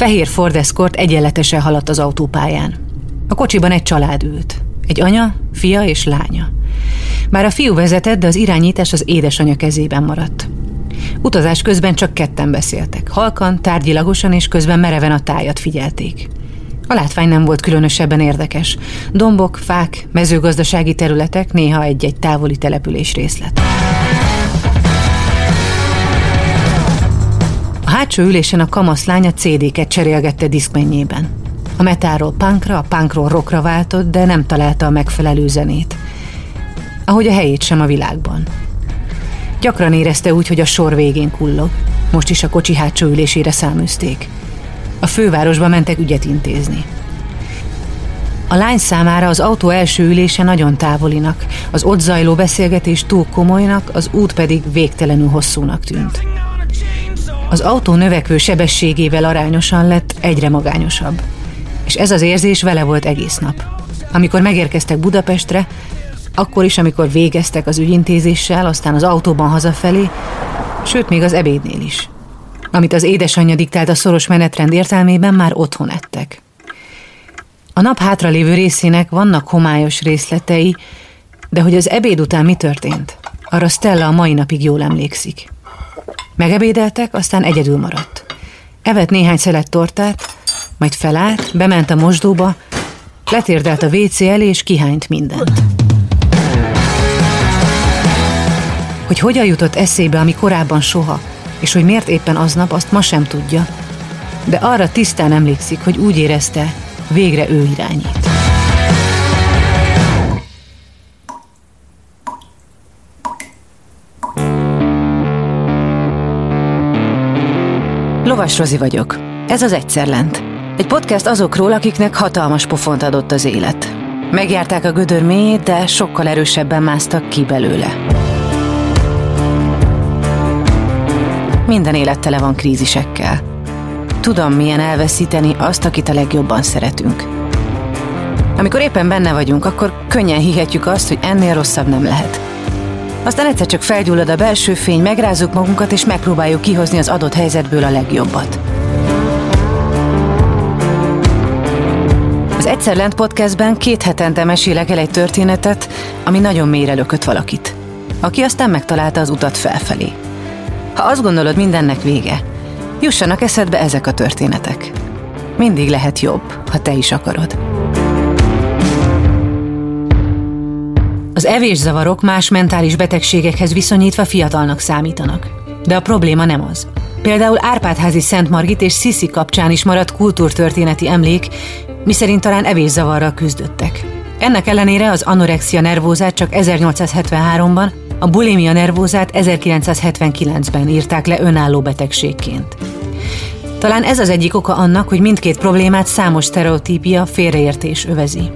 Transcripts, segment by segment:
fehér Ford Escort egyenletesen haladt az autópályán. A kocsiban egy család ült. Egy anya, fia és lánya. Bár a fiú vezetett, de az irányítás az édesanyja kezében maradt. Utazás közben csak ketten beszéltek. Halkan, tárgyilagosan és közben mereven a tájat figyelték. A látvány nem volt különösebben érdekes. Dombok, fák, mezőgazdasági területek, néha egy-egy távoli település részlet. A hátsó ülésen a kamaszlány a CD-ket cserélgette diszkmennyében. A metáról punkra, a punkról rockra váltott, de nem találta a megfelelő zenét. Ahogy a helyét sem a világban. Gyakran érezte úgy, hogy a sor végén kullog. Most is a kocsi hátsó ülésére száműzték. A fővárosba mentek ügyet intézni. A lány számára az autó első ülése nagyon távolinak, az ott zajló beszélgetés túl komolynak, az út pedig végtelenül hosszúnak tűnt. Az autó növekvő sebességével arányosan lett egyre magányosabb. És ez az érzés vele volt egész nap. Amikor megérkeztek Budapestre, akkor is, amikor végeztek az ügyintézéssel, aztán az autóban hazafelé, sőt, még az ebédnél is. Amit az édesanyja diktált a szoros menetrend értelmében, már otthon ettek. A nap hátralévő részének vannak homályos részletei, de hogy az ebéd után mi történt, arra Stella a mai napig jól emlékszik. Megebédeltek, aztán egyedül maradt. Evett néhány szelet tortát, majd felállt, bement a mosdóba, letérdelt a WC elé, és kihányt mindent. Hogy hogyan jutott eszébe, ami korábban soha, és hogy miért éppen aznap, azt ma sem tudja. De arra tisztán emlékszik, hogy úgy érezte, végre ő irányít. Lovas Rozi vagyok. Ez az Egyszer Lent. Egy podcast azokról, akiknek hatalmas pofont adott az élet. Megjárták a gödör mélyét, de sokkal erősebben másztak ki belőle. Minden élet tele van krízisekkel. Tudom, milyen elveszíteni azt, akit a legjobban szeretünk. Amikor éppen benne vagyunk, akkor könnyen hihetjük azt, hogy ennél rosszabb nem lehet. Aztán egyszer csak felgyullad a belső fény, megrázzuk magunkat, és megpróbáljuk kihozni az adott helyzetből a legjobbat. Az Egyszer Lent podcastben két hetente mesélek el egy történetet, ami nagyon mélyre lökött valakit, aki aztán megtalálta az utat felfelé. Ha azt gondolod, mindennek vége, jussanak eszedbe ezek a történetek. Mindig lehet jobb, ha te is akarod. Az evészavarok más mentális betegségekhez viszonyítva fiatalnak számítanak. De a probléma nem az. Például Árpádházi Szent Margit és Sziszi kapcsán is maradt kultúrtörténeti emlék, miszerint talán evészavarral küzdöttek. Ennek ellenére az anorexia nervózát csak 1873-ban, a bulimia nervózát 1979-ben írták le önálló betegségként. Talán ez az egyik oka annak, hogy mindkét problémát számos sztereotípia félreértés övezi.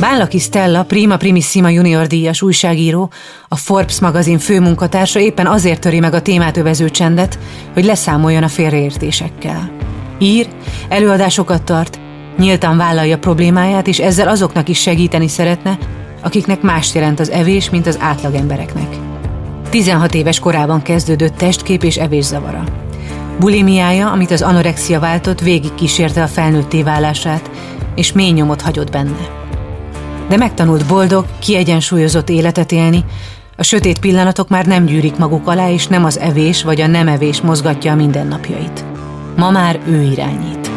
Bánlaki Stella, Prima Primissima junior díjas újságíró, a Forbes magazin főmunkatársa éppen azért töri meg a témát övező csendet, hogy leszámoljon a félreértésekkel. Ír, előadásokat tart, nyíltan vállalja problémáját, és ezzel azoknak is segíteni szeretne, akiknek más jelent az evés, mint az átlagembereknek. 16 éves korában kezdődött testkép és evészavara. Bulimiája, amit az anorexia váltott, végig kísérte a felnőtté válását, és mély nyomot hagyott benne. De megtanult boldog, kiegyensúlyozott életet élni, a sötét pillanatok már nem gyűrik maguk alá, és nem az evés vagy a nem evés mozgatja a mindennapjait. Ma már ő irányít.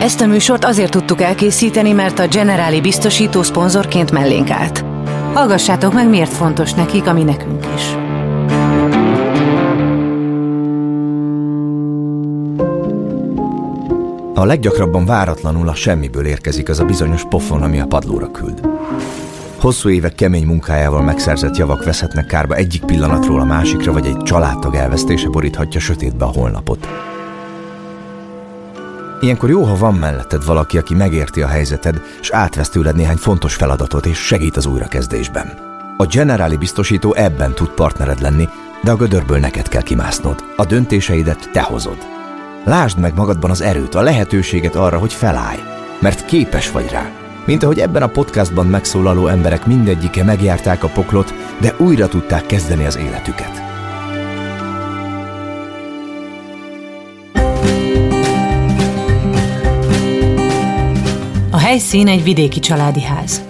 Ezt a műsort azért tudtuk elkészíteni, mert a Generáli biztosító szponzorként mellénk állt. Hallgassátok meg, miért fontos nekik, ami nekünk is. A leggyakrabban váratlanul a semmiből érkezik az a bizonyos pofon, ami a padlóra küld. Hosszú évek kemény munkájával megszerzett javak veszhetnek kárba egyik pillanatról a másikra, vagy egy családtag elvesztése boríthatja sötétbe a holnapot. Ilyenkor jó, ha van melletted valaki, aki megérti a helyzeted, és átvesz tőled néhány fontos feladatot, és segít az újrakezdésben. A Generáli biztosító ebben tud partnered lenni, de a gödörből neked kell kimásznod. A döntéseidet te hozod. Lásd meg magadban az erőt, a lehetőséget arra, hogy felállj, mert képes vagy rá. Mint ahogy ebben a podcastban megszólaló emberek mindegyike megjárták a poklot, de újra tudták kezdeni az életüket. A helyszín egy vidéki családi ház.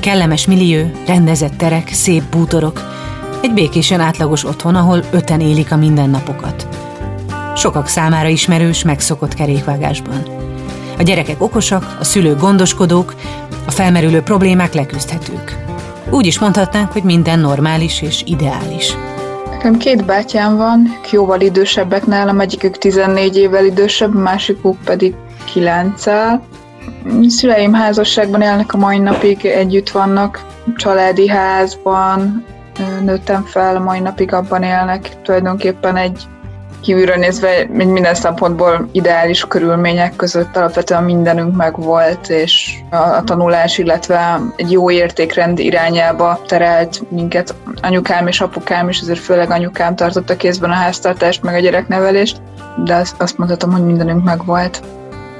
Kellemes millió, rendezett terek, szép bútorok, egy békésen átlagos otthon, ahol öten élik a mindennapokat – Sokak számára ismerős, megszokott kerékvágásban. A gyerekek okosak, a szülők gondoskodók, a felmerülő problémák leküzdhetők. Úgy is mondhatnánk, hogy minden normális és ideális. Nekem két bátyám van, jóval idősebbek nálam, egyikük 14 évvel idősebb, másikuk pedig 9 -el. Szüleim házasságban élnek a mai napig, együtt vannak, családi házban, nőttem fel, a mai napig abban élnek. Tulajdonképpen egy kívülről nézve minden szempontból ideális körülmények között alapvetően mindenünk megvolt, és a tanulás, illetve egy jó értékrend irányába terelt minket anyukám és apukám, és azért főleg anyukám tartotta kézben a háztartást, meg a gyereknevelést, de azt, azt mondhatom, hogy mindenünk megvolt.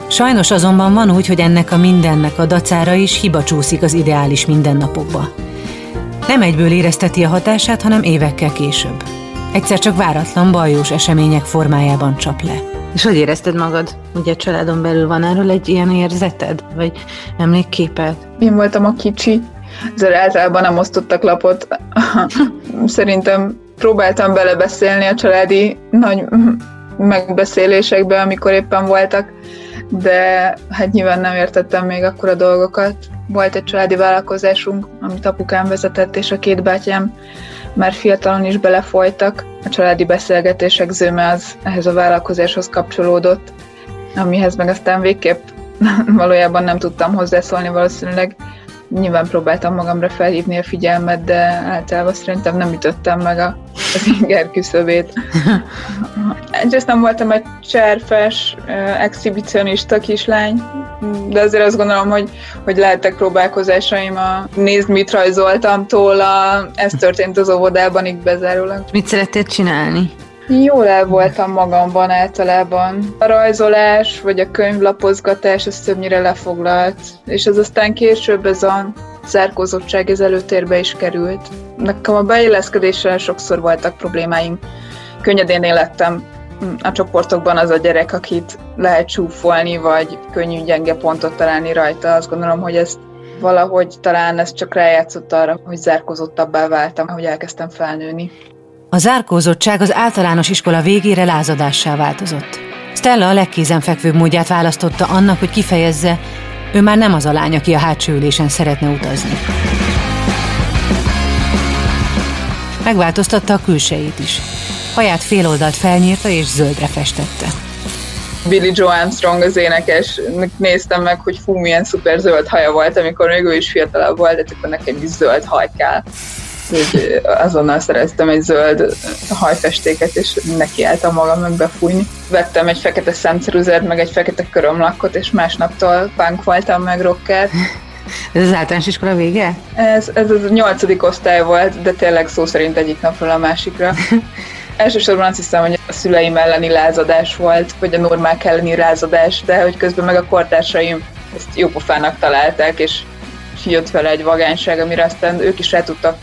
Sajnos azonban van úgy, hogy ennek a mindennek a dacára is hiba csúszik az ideális mindennapokba. Nem egyből érezteti a hatását, hanem évekkel később. Egyszer csak váratlan, bajós események formájában csap le. És hogy érezted magad? Ugye a családon belül van erről egy ilyen érzeted? Vagy emlékképed? Én voltam a kicsi, ezzel általában nem osztottak lapot. Szerintem próbáltam belebeszélni a családi nagy megbeszélésekbe, amikor éppen voltak, de hát nyilván nem értettem még akkor a dolgokat. Volt egy családi vállalkozásunk, amit apukám vezetett, és a két bátyám már fiatalon is belefolytak. A családi beszélgetések zöme az ehhez a vállalkozáshoz kapcsolódott, amihez meg aztán végképp valójában nem tudtam hozzászólni valószínűleg. Nyilván próbáltam magamra felhívni a figyelmet, de általában szerintem nem ütöttem meg a, az inger küszöbét. Egyrészt nem voltam egy cserfes, exhibicionista kislány, de azért azt gondolom, hogy, hogy lehettek próbálkozásaim a nézd, mit rajzoltam tóla, ez történt az óvodában, így bezárólag. Mit szerettél csinálni? Jól el voltam magamban általában. A rajzolás vagy a könyvlapozgatás az többnyire lefoglalt, és az aztán később ez a zárkózottság ez előtérbe is került. Nekem a beilleszkedéssel sokszor voltak problémáim. Könnyedén élettem a csoportokban az a gyerek, akit lehet csúfolni, vagy könnyű gyenge pontot találni rajta. Azt gondolom, hogy ezt valahogy talán ez csak rájátszott arra, hogy zárkozottabbá váltam, hogy elkezdtem felnőni. A zárkózottság az általános iskola végére lázadássá változott. Stella a legkézenfekvőbb módját választotta annak, hogy kifejezze, ő már nem az a lány, aki a hátsó ülésen szeretne utazni. Megváltoztatta a külsejét is. Haját féloldalt felnyírta és zöldre festette. Billy Joe Armstrong az énekes, néztem meg, hogy fú, milyen szuper zöld haja volt, amikor még ő is fiatalabb volt, de akkor nekem is zöld haj kell. Úgy azonnal szereztem egy zöld hajfestéket, és nekiálltam magam befújni. Vettem egy fekete szemceruzert, meg egy fekete körömlakkot, és másnaptól punk voltam meg rocker. Ez az általános iskola vége? Ez, ez az a nyolcadik osztály volt, de tényleg szó szerint egyik napról a másikra. Elsősorban azt hiszem, hogy a szüleim elleni lázadás volt, vagy a normák elleni lázadás, de hogy közben meg a kortársaim ezt jópofának találták, és jött vele egy vagányság, amire aztán ők is rá tudtak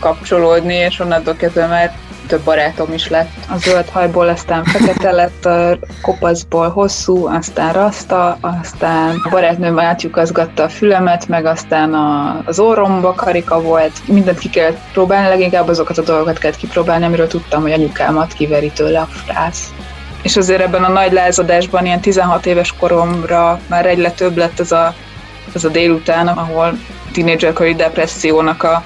kapcsolódni, és onnantól kezdve már több barátom is lett. A zöld hajból aztán fekete lett, a kopaszból hosszú, aztán rasta, aztán a barátnőm átjukazgatta a fülemet, meg aztán a, az orromba karika volt. Mindent ki kellett próbálni, leginkább azokat a dolgokat kellett kipróbálni, amiről tudtam, hogy anyukámat kiveri tőle a frász. És azért ebben a nagy lázadásban, ilyen 16 éves koromra már egyre több lett ez a, ez a délután, ahol tínédzserkori depressziónak a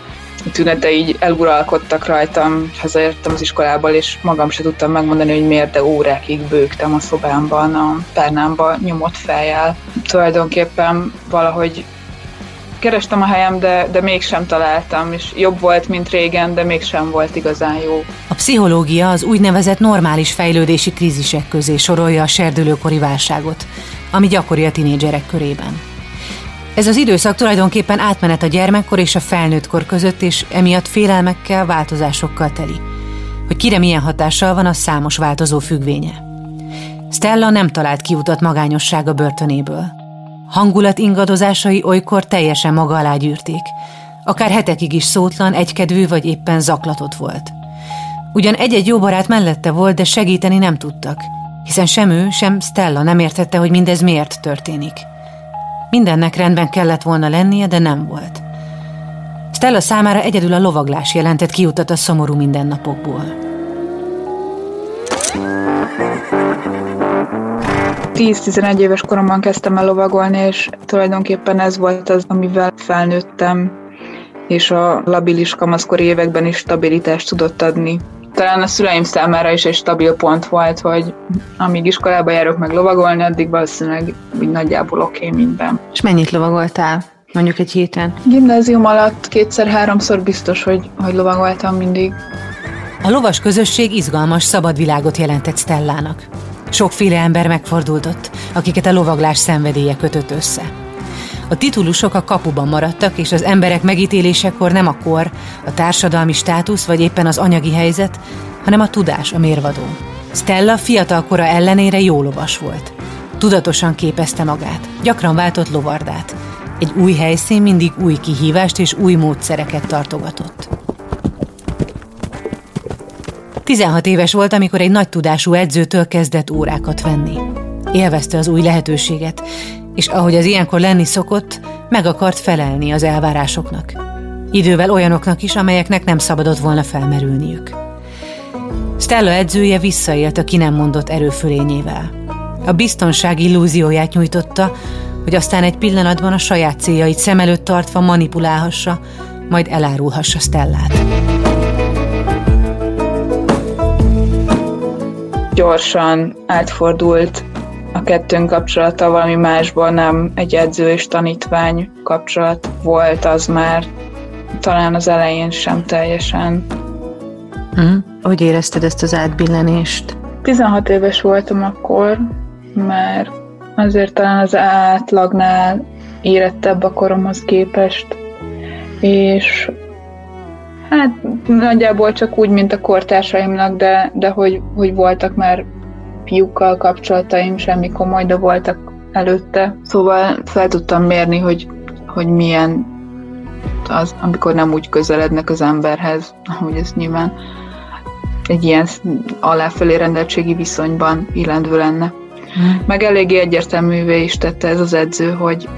tünete így eluralkodtak rajtam, hazaértem az iskolából, és magam se tudtam megmondani, hogy miért, de órákig bőgtem a szobámban, a párnámba nyomott fejjel. Tulajdonképpen valahogy kerestem a helyem, de, de mégsem találtam, és jobb volt, mint régen, de mégsem volt igazán jó. A pszichológia az úgynevezett normális fejlődési krízisek közé sorolja a serdülőkori válságot, ami gyakori a tinédzserek körében. Ez az időszak tulajdonképpen átmenet a gyermekkor és a felnőttkor között, és emiatt félelmekkel, változásokkal teli. Hogy kire milyen hatással van, a számos változó függvénye. Stella nem talált kiutat magányossága börtönéből. Hangulat ingadozásai olykor teljesen maga alá gyűrték. Akár hetekig is szótlan, egykedvű vagy éppen zaklatott volt. Ugyan egy-egy jó barát mellette volt, de segíteni nem tudtak, hiszen sem ő, sem Stella nem értette, hogy mindez miért történik – Mindennek rendben kellett volna lennie, de nem volt. Stella számára egyedül a lovaglás jelentett kiutat a szomorú mindennapokból. 10-11 éves koromban kezdtem el lovagolni, és tulajdonképpen ez volt az, amivel felnőttem, és a labilis kamaszkori években is stabilitást tudott adni. Talán a szüleim számára is egy stabil pont volt, hogy amíg iskolába járok meg lovagolni, addig valószínűleg úgy nagyjából oké okay minden. És mennyit lovagoltál? Mondjuk egy héten? Gimnázium alatt kétszer-háromszor biztos, hogy, hogy lovagoltam mindig. A lovas közösség izgalmas, szabad világot jelentett Stellának. Sokféle ember megfordult ott, akiket a lovaglás szenvedélye kötött össze. A titulusok a kapuban maradtak, és az emberek megítélésekor nem a kor, a társadalmi státusz vagy éppen az anyagi helyzet, hanem a tudás a mérvadó. Stella fiatal kora ellenére jó lovas volt. Tudatosan képezte magát, gyakran váltott lovardát. Egy új helyszín mindig új kihívást és új módszereket tartogatott. 16 éves volt, amikor egy nagy tudású edzőtől kezdett órákat venni. Élvezte az új lehetőséget, és ahogy az ilyenkor lenni szokott, meg akart felelni az elvárásoknak. Idővel olyanoknak is, amelyeknek nem szabadott volna felmerülniük. Stella edzője visszaélt a ki nem mondott erőfölényével. A biztonság illúzióját nyújtotta, hogy aztán egy pillanatban a saját céljait szem előtt tartva manipulálhassa, majd elárulhassa Stellát. Gyorsan átfordult a kettőnk kapcsolata valami másból, nem egy edző és tanítvány kapcsolat volt az már, talán az elején sem teljesen. Uh-huh. Hogy érezted ezt az átbillenést? 16 éves voltam akkor, mert azért talán az átlagnál érettebb a koromhoz képest, és hát nagyjából csak úgy, mint a kortársaimnak, de, de hogy, hogy voltak már fiúkkal kapcsolataim, semmi komoly, de voltak előtte. Szóval fel tudtam mérni, hogy, hogy milyen az, amikor nem úgy közelednek az emberhez, ahogy ez nyilván egy ilyen aláfelé rendeltségi viszonyban illendő lenne. Hmm. Meg eléggé egyértelművé is tette ez az edző, hogy,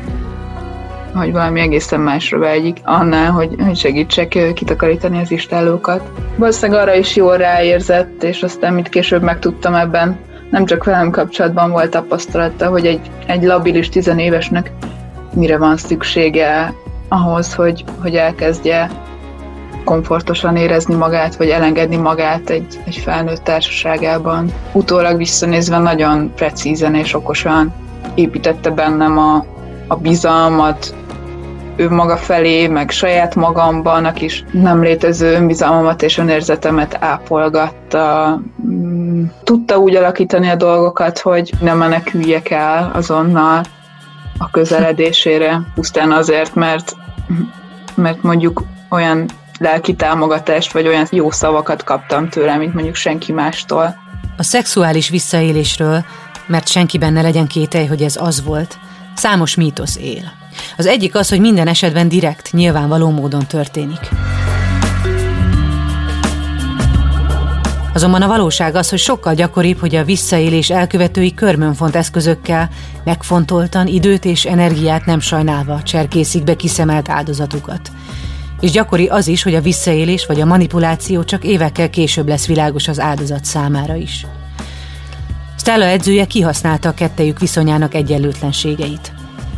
hogy valami egészen másra vágyik, annál, hogy, hogy segítsek kitakarítani az istálókat. Valószínűleg arra is jól ráérzett, és aztán mit később megtudtam ebben, nem csak velem kapcsolatban volt tapasztalata, hogy egy, egy labilis tizenévesnek mire van szüksége ahhoz, hogy, hogy elkezdje komfortosan érezni magát, vagy elengedni magát egy, egy felnőtt társaságában. Utólag visszanézve nagyon precízen és okosan építette bennem a, a bizalmat, ő maga felé, meg saját magamban, is nem létező önbizalmamat és önérzetemet ápolgatta. Tudta úgy alakítani a dolgokat, hogy nem meneküljek el azonnal a közeledésére, pusztán azért, mert, mert mondjuk olyan lelki támogatást, vagy olyan jó szavakat kaptam tőle, mint mondjuk senki mástól. A szexuális visszaélésről, mert senkiben ne legyen kételj, hogy ez az volt, számos mítosz él. Az egyik az, hogy minden esetben direkt, nyilvánvaló módon történik. Azonban a valóság az, hogy sokkal gyakoribb, hogy a visszaélés elkövetői körmönfont eszközökkel megfontoltan időt és energiát nem sajnálva cserkészik be kiszemelt áldozatukat. És gyakori az is, hogy a visszaélés vagy a manipuláció csak évekkel később lesz világos az áldozat számára is. Stella edzője kihasználta a kettejük viszonyának egyenlőtlenségeit.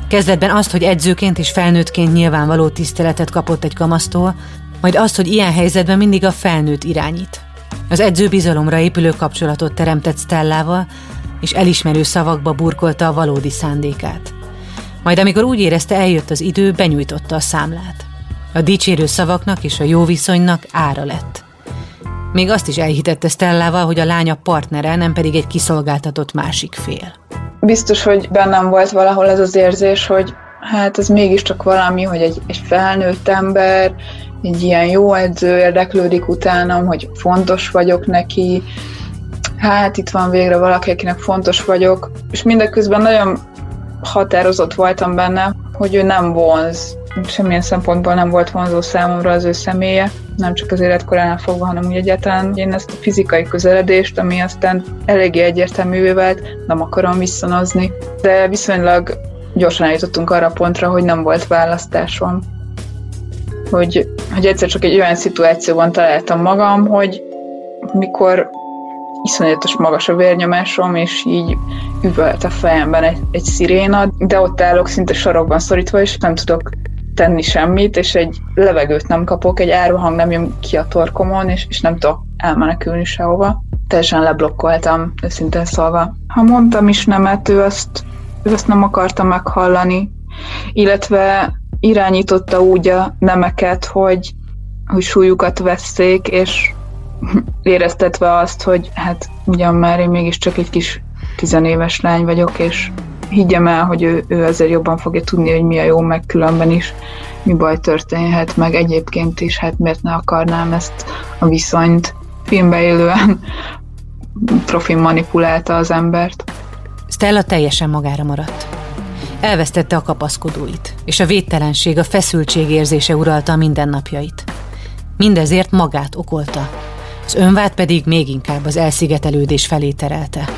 Kezdetben azt, hogy edzőként és felnőttként nyilvánvaló tiszteletet kapott egy kamasztól, majd azt, hogy ilyen helyzetben mindig a felnőtt irányít. Az edző bizalomra épülő kapcsolatot teremtett Stellával, és elismerő szavakba burkolta a valódi szándékát. Majd amikor úgy érezte eljött az idő, benyújtotta a számlát. A dicsérő szavaknak és a jó viszonynak ára lett. Még azt is elhitette Stellával, hogy a lánya partnere, nem pedig egy kiszolgáltatott másik fél biztos, hogy bennem volt valahol ez az érzés, hogy hát ez mégiscsak valami, hogy egy, egy felnőtt ember, egy ilyen jó edző érdeklődik utánam, hogy fontos vagyok neki, hát itt van végre valaki, akinek fontos vagyok, és mindeközben nagyon határozott voltam benne, hogy ő nem vonz, semmilyen szempontból nem volt vonzó számomra az ő személye, nem csak az életkoránál fogva, hanem úgy egyáltalán. Én ezt a fizikai közeledést, ami aztán eléggé egyértelművé vált, nem akarom visszanozni, de viszonylag gyorsan eljutottunk arra a pontra, hogy nem volt választásom. Hogy, hogy egyszer csak egy olyan szituációban találtam magam, hogy mikor iszonyatos magas a vérnyomásom, és így üvölt a fejemben egy, egy sziréna, de ott állok szinte sarokban szorítva, és nem tudok tenni semmit, és egy levegőt nem kapok, egy árvahang nem jön ki a torkomon, és, és nem tudok elmenekülni sehova. Teljesen leblokkoltam, őszintén szólva. Ha mondtam is nemet, ő azt, ő azt nem akarta meghallani, illetve irányította úgy a nemeket, hogy, hogy súlyukat vesszék, és éreztetve azt, hogy hát ugyan már én mégiscsak egy kis tizenéves lány vagyok, és higgyem el, hogy ő, ő azért jobban fogja tudni, hogy mi a jó, meg különben is mi baj történhet, meg egyébként is, hát miért ne akarnám ezt a viszonyt filmbe élően profin manipulálta az embert. Stella teljesen magára maradt. Elvesztette a kapaszkodóit, és a védtelenség, a feszültség érzése uralta a mindennapjait. Mindezért magát okolta, az önvád pedig még inkább az elszigetelődés felé terelte.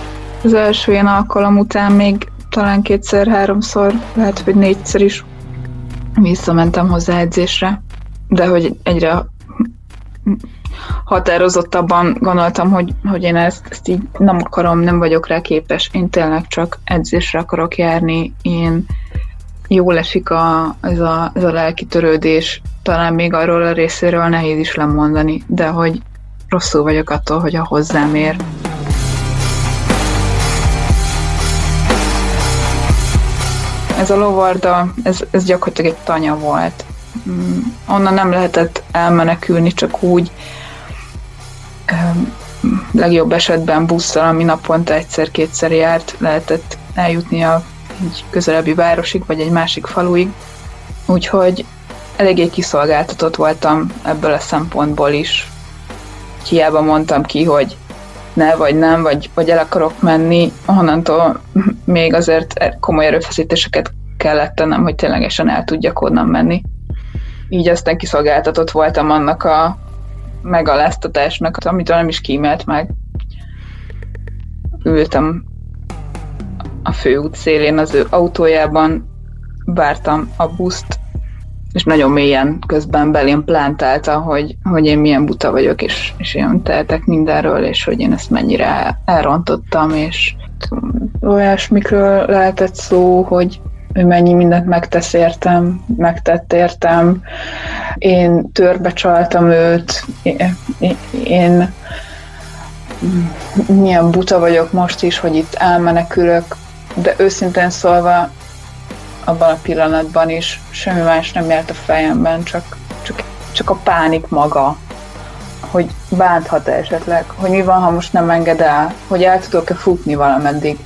Az első ilyen alkalom után még talán kétszer-háromszor, lehet, hogy négyszer is visszamentem hozzá edzésre, de hogy egyre határozottabban gondoltam, hogy, hogy én ezt, ezt így nem akarom, nem vagyok rá képes, én tényleg csak edzésre akarok járni, én jól esik a, ez, a, ez a lelki törődés, talán még arról a részéről nehéz is lemondani, de hogy rosszul vagyok attól, hogy a hozzám ér. Ez a lovarda, ez, ez gyakorlatilag egy tanya volt. Mm, onnan nem lehetett elmenekülni, csak úgy legjobb esetben busszal, ami naponta egyszer-kétszer járt, lehetett eljutni a egy közelebbi városig, vagy egy másik faluig. Úgyhogy eléggé kiszolgáltatott voltam ebből a szempontból is. Hiába mondtam ki, hogy ne, vagy nem, vagy, vagy el akarok menni, onnantól még azért komoly erőfeszítéseket kellett tennem, hogy ténylegesen el tudjak onnan menni. Így aztán kiszolgáltatott voltam annak a megaláztatásnak, amitől nem is kímélt meg. Ültem a főút szélén az ő autójában, vártam a buszt, és nagyon mélyen közben belém plántálta, hogy, hogy én milyen buta vagyok, és, és én tehetek mindenről, és hogy én ezt mennyire elrontottam, és olyasmikről lehetett szó, hogy ő mennyi mindent megtesz értem, megtett értem, én törbe csaltam őt, én, milyen buta vagyok most is, hogy itt elmenekülök, de őszintén szólva abban a pillanatban is semmi más nem járt a fejemben, csak, csak, csak a pánik maga, hogy bánthat -e esetleg, hogy mi van, ha most nem enged el, hogy el tudok-e futni valameddig,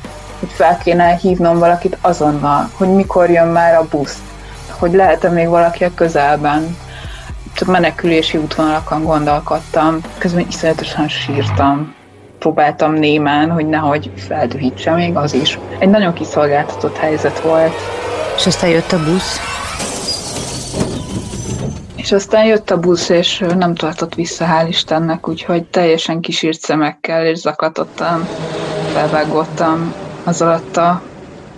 hogy fel kéne hívnom valakit azonnal, hogy mikor jön már a busz, hogy lehet-e még valaki a közelben. Csak menekülési útvonalakon gondolkodtam, közben iszonyatosan sírtam. Próbáltam némán, hogy nehogy feldühítse még az is. Egy nagyon kiszolgáltatott helyzet volt. És aztán jött a busz? És aztán jött a busz, és nem tartott vissza, hál' Istennek, úgyhogy teljesen kisírt szemekkel és zaklatottan felvágottam az alatt a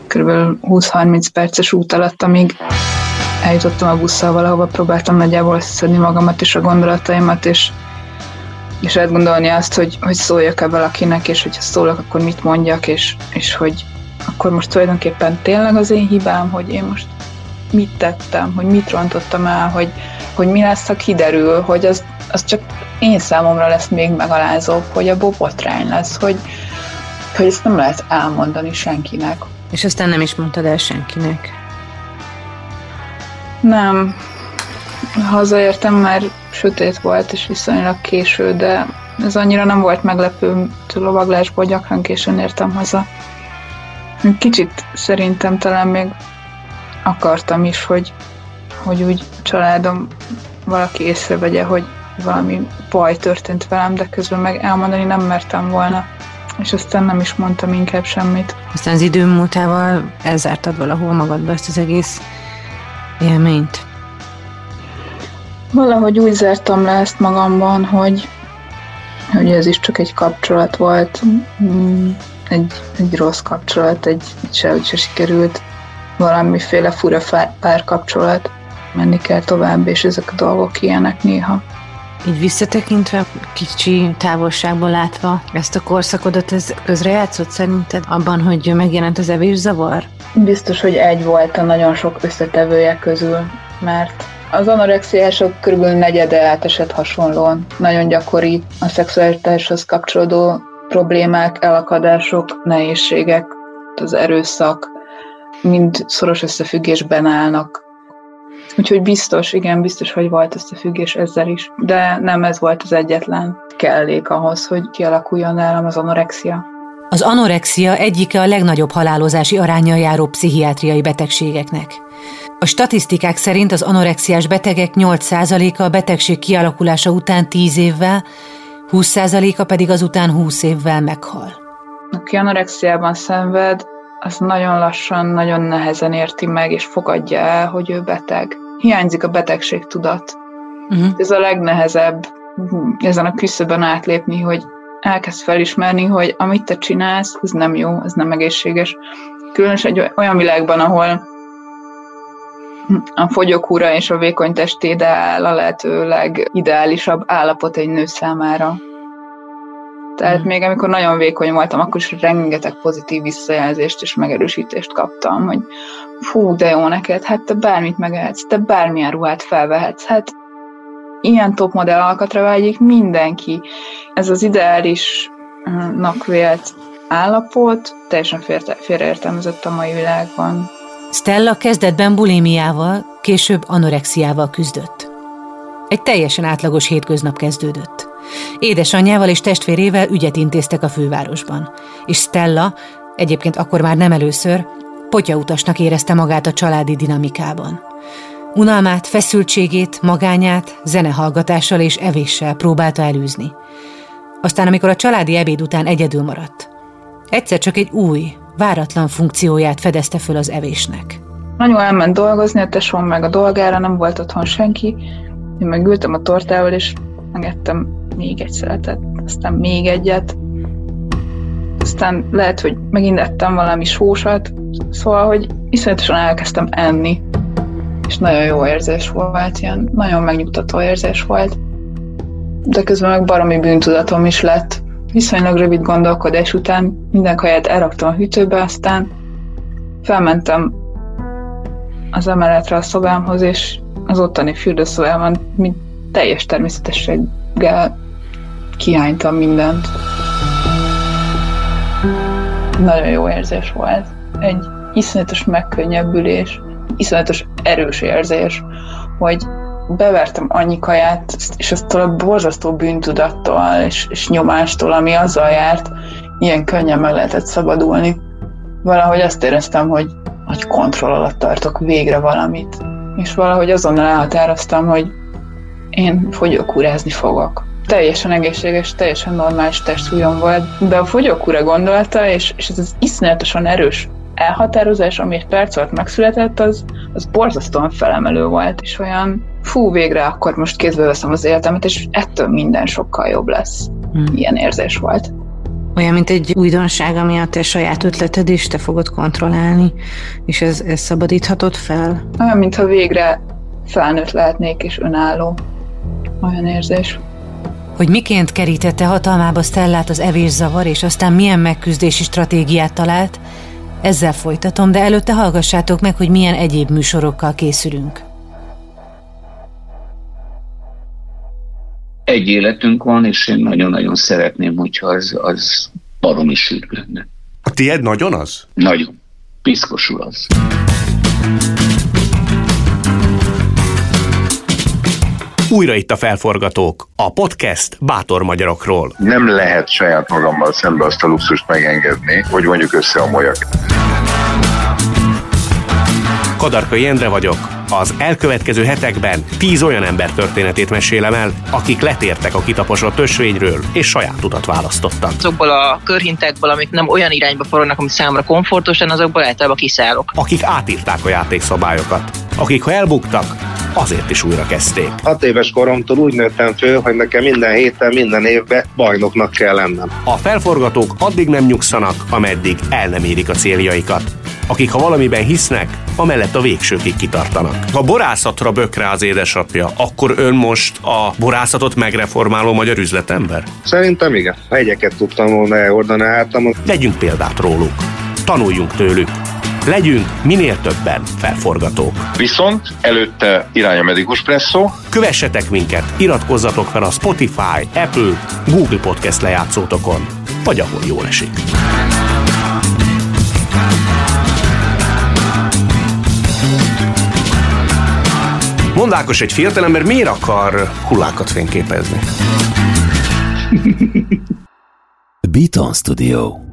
kb. 20-30 perces út alatt, amíg eljutottam a busszal valahova, próbáltam nagyjából összeszedni magamat és a gondolataimat, és, és átgondolni azt, hogy, hogy szóljak-e valakinek, és hogyha szólok, akkor mit mondjak, és, és hogy akkor most tulajdonképpen tényleg az én hibám, hogy én most mit tettem, hogy mit rontottam el, hogy, hogy mi lesz, ha kiderül, hogy az, az csak én számomra lesz még megalázóbb, hogy a botrány lesz, hogy, hogy ezt nem lehet elmondani senkinek. És aztán nem is mondtad el senkinek? Nem. Hazaértem, már sötét volt, és viszonylag késő, de ez annyira nem volt meglepő, lovaglásból gyakran későn értem haza. Kicsit szerintem talán még akartam is, hogy, hogy úgy családom valaki észrevegye, hogy valami baj történt velem, de közben meg elmondani nem mertem volna és aztán nem is mondtam inkább semmit. Aztán az idő múltával elzártad valahol magadba ezt az egész élményt? Valahogy úgy zártam le ezt magamban, hogy, hogy ez is csak egy kapcsolat volt, mm, egy, egy rossz kapcsolat, egy, egy sehogy se sikerült valamiféle fura párkapcsolat, menni kell tovább, és ezek a dolgok ilyenek néha. Így visszatekintve, kicsi távolságból látva ezt a korszakodat, ez közrejátszott szerinted abban, hogy megjelent az evészavar? Biztos, hogy egy volt a nagyon sok összetevője közül, mert az anorexiások kb. negyede átesett hasonlóan. Nagyon gyakori a szexualitáshoz kapcsolódó problémák, elakadások, nehézségek, az erőszak, mind szoros összefüggésben állnak. Úgyhogy biztos, igen, biztos, hogy volt összefüggés ezzel is. De nem ez volt az egyetlen kellék ahhoz, hogy kialakuljon nálam az anorexia. Az anorexia egyike a legnagyobb halálozási aránya járó pszichiátriai betegségeknek. A statisztikák szerint az anorexiás betegek 8%-a a betegség kialakulása után 10 évvel, 20%-a pedig azután 20 évvel meghal. Aki anorexiában szenved, az nagyon lassan, nagyon nehezen érti meg, és fogadja el, hogy ő beteg. Hiányzik a betegség tudat. Uh-huh. Ez a legnehezebb ezen a küszöbön átlépni, hogy elkezd felismerni, hogy amit te csinálsz, az nem jó, ez nem egészséges. Különösen egy olyan világban, ahol a fogyókúra és a vékony testéde áll a lehető legideálisabb állapot egy nő számára. Tehát még amikor nagyon vékony voltam, akkor is rengeteg pozitív visszajelzést és megerősítést kaptam, hogy fú, de jó neked, hát te bármit megehetsz, te bármilyen ruhát felvehetsz, hát ilyen topmodell alkatra vágyik mindenki. Ez az ideálisnak vélt állapot teljesen félreértelmezett a mai világban. Stella kezdetben bulémiával, később anorexiával küzdött. Egy teljesen átlagos hétköznap kezdődött. Édesanyjával és testvérével ügyet intéztek a fővárosban, és Stella, egyébként akkor már nem először, potyautasnak érezte magát a családi dinamikában. Unalmát, feszültségét, magányát zenehallgatással és evéssel próbálta elűzni. Aztán, amikor a családi ebéd után egyedül maradt, egyszer csak egy új, váratlan funkcióját fedezte föl az evésnek. Anyu elment dolgozni, a tesóm meg a dolgára, nem volt otthon senki. Én meg ültem a tortával, és megettem még egy szeletet, aztán még egyet. Aztán lehet, hogy megint ettem valami sósat, szóval, hogy iszonyatosan elkezdtem enni. És nagyon jó érzés volt, ilyen nagyon megnyugtató érzés volt. De közben meg baromi bűntudatom is lett, Viszonylag rövid gondolkodás után minden kaját elraktam a hűtőbe, aztán felmentem az emeletre a szobámhoz, és az ottani fürdőszobában mint teljes természetességgel kihánytam mindent. Nagyon jó érzés volt. Egy iszonyatos megkönnyebbülés, iszonyatos erős érzés, hogy bevertem annyi kaját, és aztól a borzasztó bűntudattól és, és nyomástól, ami azzal járt, ilyen könnyen meg lehetett szabadulni. Valahogy azt éreztem, hogy, hogy kontroll alatt tartok végre valamit. És valahogy azonnal elhatároztam, hogy én fogyókúrázni fogok. Teljesen egészséges, teljesen normális testsúlyom volt, de a fogyókúra gondolata, és, és ez az iszonyatosan erős elhatározás, ami egy perc alatt megszületett, az, az borzasztóan felemelő volt, és olyan fú, végre akkor most kézbe veszem az életemet, és ettől minden sokkal jobb lesz. Hmm. Ilyen érzés volt. Olyan, mint egy újdonság, ami a te saját ötleted, és te fogod kontrollálni, és ez, ez szabadíthatod fel? Olyan, mintha végre felnőtt lehetnék, és önálló. Olyan érzés. Hogy miként kerítette hatalmába Stellát az evészavar, és aztán milyen megküzdési stratégiát talált, ezzel folytatom, de előtte hallgassátok meg, hogy milyen egyéb műsorokkal készülünk. Egy életünk van, és én nagyon-nagyon szeretném, hogyha az, az baromi sűrű lenne. A tied nagyon az? Nagyon. Piszkosul az. Újra itt a felforgatók, a podcast bátor magyarokról. Nem lehet saját magammal szembe azt a luxust megengedni, hogy mondjuk össze a molyag. Kadarkai Endre vagyok. Az elkövetkező hetekben tíz olyan ember történetét mesélem el, akik letértek a kitaposott ösvényről, és saját utat választottak. Azokból a körhintekből, amik nem olyan irányba forognak, ami számomra komfortos, azokból általában kiszállok. Akik átírták a játékszabályokat, akik ha elbuktak, azért is újra kezdték. Hat éves koromtól úgy nőttem föl, hogy nekem minden héten, minden évben bajnoknak kell lennem. A felforgatók addig nem nyugszanak, ameddig el nem érik a céljaikat. akik ha valamiben hisznek, amellett a végsőkig kitartanak. Ha borászatra bökre az édesapja, akkor ön most a borászatot megreformáló magyar üzletember? Szerintem igen. Ha egyeket tudtam volna elhordani hátamon. Legyünk példát róluk. Tanuljunk tőlük. Legyünk minél többen felforgatók. Viszont előtte irány a medikus presszó. Kövessetek minket, iratkozzatok fel a Spotify, Apple, Google Podcast lejátszótokon, vagy ahol jól esik. Mondákos egy fiatalember miért akar hullákat fényképezni? Beaton Studio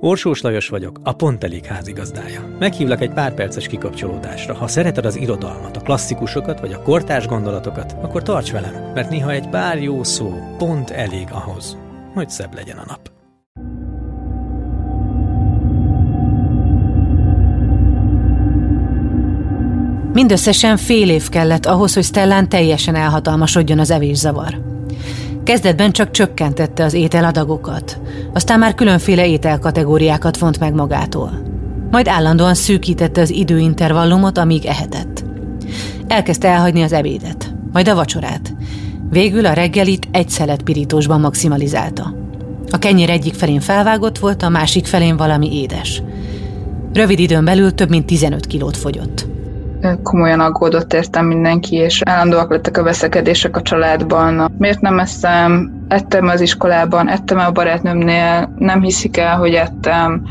Orsós Lajos vagyok, a Pont Elég házigazdája. Meghívlak egy pár perces kikapcsolódásra. Ha szereted az irodalmat, a klasszikusokat vagy a kortárs gondolatokat, akkor tarts velem, mert néha egy pár jó szó pont elég ahhoz, hogy szebb legyen a nap. Mindösszesen fél év kellett ahhoz, hogy Stellán teljesen elhatalmasodjon az evészavar. Kezdetben csak csökkentette az ételadagokat, aztán már különféle ételkategóriákat vont meg magától. Majd állandóan szűkítette az időintervallumot, amíg ehetett. Elkezdte elhagyni az ebédet, majd a vacsorát. Végül a reggelit egy szelet pirítósban maximalizálta. A kenyér egyik felén felvágott volt, a másik felén valami édes. Rövid időn belül több mint 15 kilót fogyott komolyan aggódott értem mindenki, és állandóak lettek a veszekedések a családban. Miért nem eszem? Ettem az iskolában, ettem a barátnőmnél, nem hiszik el, hogy ettem.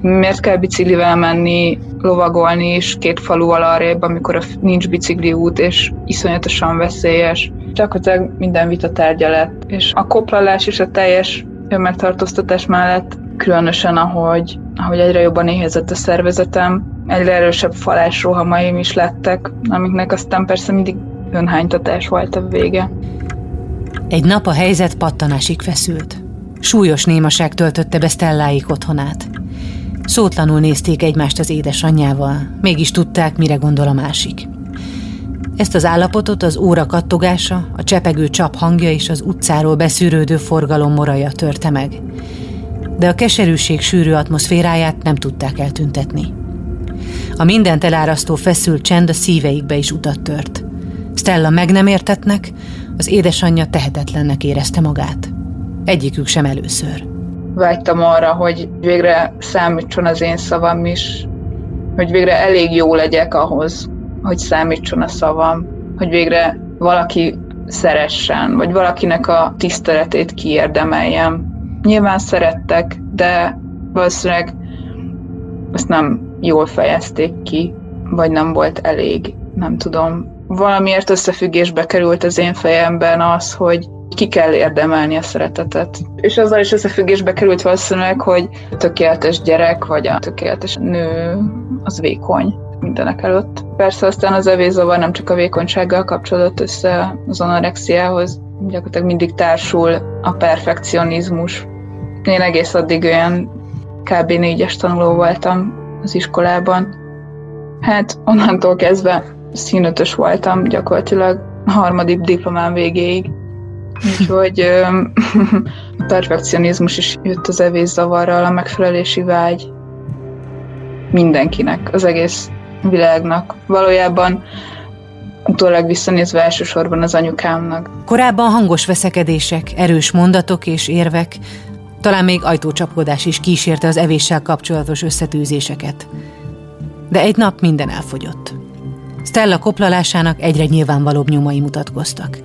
Miért kell biciklivel menni, lovagolni is két falu alarrébb, amikor nincs bicikli út, és iszonyatosan veszélyes. Gyakorlatilag minden vita tárgya lett. És a koplalás és a teljes önmegtartóztatás mellett különösen ahogy, ahogy egyre jobban éhezett a szervezetem, egyre erősebb falás rohamaim is lettek, amiknek aztán persze mindig önhánytatás volt a vége. Egy nap a helyzet pattanásig feszült. Súlyos némaság töltötte be Stelláik otthonát. Szótlanul nézték egymást az édesanyjával, mégis tudták, mire gondol a másik. Ezt az állapotot az óra kattogása, a csepegő csap hangja és az utcáról beszűrődő forgalom moraja törte meg de a keserűség sűrű atmoszféráját nem tudták eltüntetni. A mindent elárasztó feszült csend a szíveikbe is utat tört. Stella meg nem értetnek, az édesanyja tehetetlennek érezte magát. Egyikük sem először. Vágytam arra, hogy végre számítson az én szavam is, hogy végre elég jó legyek ahhoz, hogy számítson a szavam, hogy végre valaki szeressen, vagy valakinek a tiszteletét kiérdemeljem, Nyilván szerettek, de valószínűleg ezt nem jól fejezték ki, vagy nem volt elég, nem tudom. Valamiért összefüggésbe került az én fejemben az, hogy ki kell érdemelni a szeretetet. És azzal is összefüggésbe került valószínűleg, hogy a tökéletes gyerek, vagy a tökéletes nő az vékony mindenek előtt. Persze aztán az evészavar nem csak a vékonysággal kapcsolódott össze az anorexiához, gyakorlatilag mindig társul a perfekcionizmus, én egész addig olyan kb. négyes tanuló voltam az iskolában. Hát onnantól kezdve színötös voltam gyakorlatilag a harmadik diplomám végéig. Úgyhogy a perfekcionizmus is jött az evészavarral, a megfelelési vágy mindenkinek, az egész világnak. Valójában utólag visszanézve elsősorban az anyukámnak. Korábban hangos veszekedések, erős mondatok és érvek talán még ajtócsapkodás is kísérte az evéssel kapcsolatos összetűzéseket. De egy nap minden elfogyott. Stella koplalásának egyre nyilvánvalóbb nyomai mutatkoztak.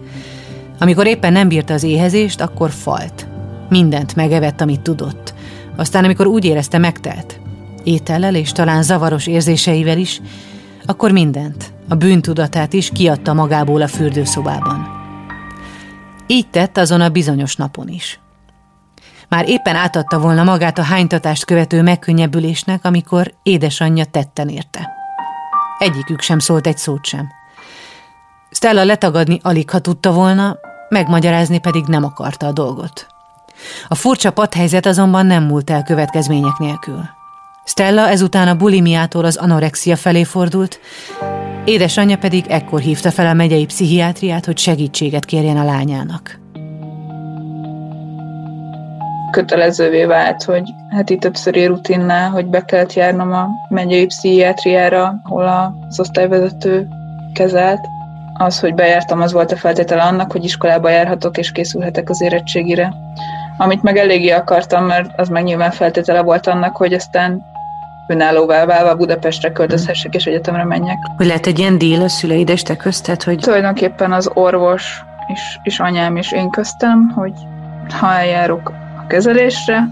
Amikor éppen nem bírta az éhezést, akkor falt. Mindent megevett, amit tudott. Aztán, amikor úgy érezte megtelt, étellel és talán zavaros érzéseivel is, akkor mindent, a bűntudatát is kiadta magából a fürdőszobában. Így tett azon a bizonyos napon is. Már éppen átadta volna magát a hánytatást követő megkönnyebbülésnek, amikor édesanyja tetten érte. Egyikük sem szólt egy szót sem. Stella letagadni alig, ha tudta volna, megmagyarázni pedig nem akarta a dolgot. A furcsa padhelyzet azonban nem múlt el következmények nélkül. Stella ezután a bulimiától az anorexia felé fordult, édesanyja pedig ekkor hívta fel a megyei pszichiátriát, hogy segítséget kérjen a lányának. Kötelezővé vált, hogy heti többszöri rutinnál, hogy be kellett járnom a megyei pszichiátriára, ahol az osztályvezető kezelt. Az, hogy bejártam, az volt a feltétele annak, hogy iskolába járhatok és készülhetek az érettségire. Amit meg eléggé akartam, mert az meg nyilván feltétele volt annak, hogy aztán önállóvá válva Budapestre költözhessek és egyetemre menjek. Hogy lehet egy ilyen díl a szüleid és te köztet, hogy... Tulajdonképpen az orvos és, és anyám is én köztem, hogy ha eljárok kezelésre,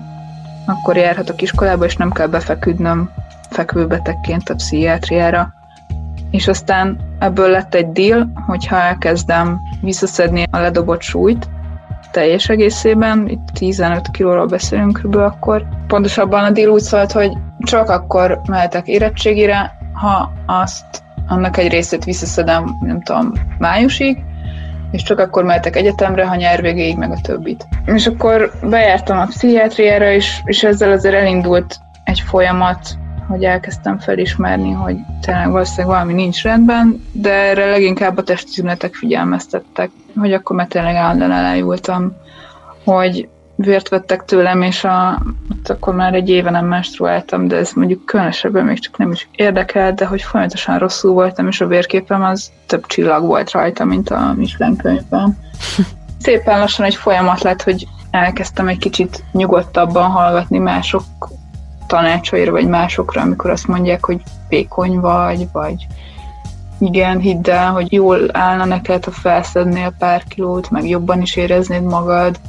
akkor járhatok iskolába, és nem kell befeküdnöm fekvőbetegként a pszichiátriára. És aztán ebből lett egy deal, hogyha elkezdem visszaszedni a ledobott súlyt, teljes egészében, itt 15 kilóról beszélünk kb. akkor. Pontosabban a deal úgy szólt, hogy csak akkor mehetek érettségire, ha azt annak egy részét visszaszedem, nem tudom, májusig, és csak akkor mehetek egyetemre, ha nyár végéig meg a többit. És akkor bejártam a pszichiátriára, és, és ezzel azért elindult egy folyamat, hogy elkezdtem felismerni, hogy tényleg valószínűleg valami nincs rendben, de erre leginkább a testi tünetek figyelmeztettek, hogy akkor már tényleg állandóan elájultam, hogy vért vettek tőlem, és a, ott akkor már egy éve nem menstruáltam, de ez mondjuk különösebben még csak nem is érdekel, de hogy folyamatosan rosszul voltam, és a vérképem az több csillag volt rajta, mint a Michelin könyvben. Szépen lassan egy folyamat lett, hogy elkezdtem egy kicsit nyugodtabban hallgatni mások tanácsaira, vagy másokra, amikor azt mondják, hogy vékony vagy, vagy igen, hidd el, hogy jól állna neked, ha felszednél pár kilót, meg jobban is éreznéd magad.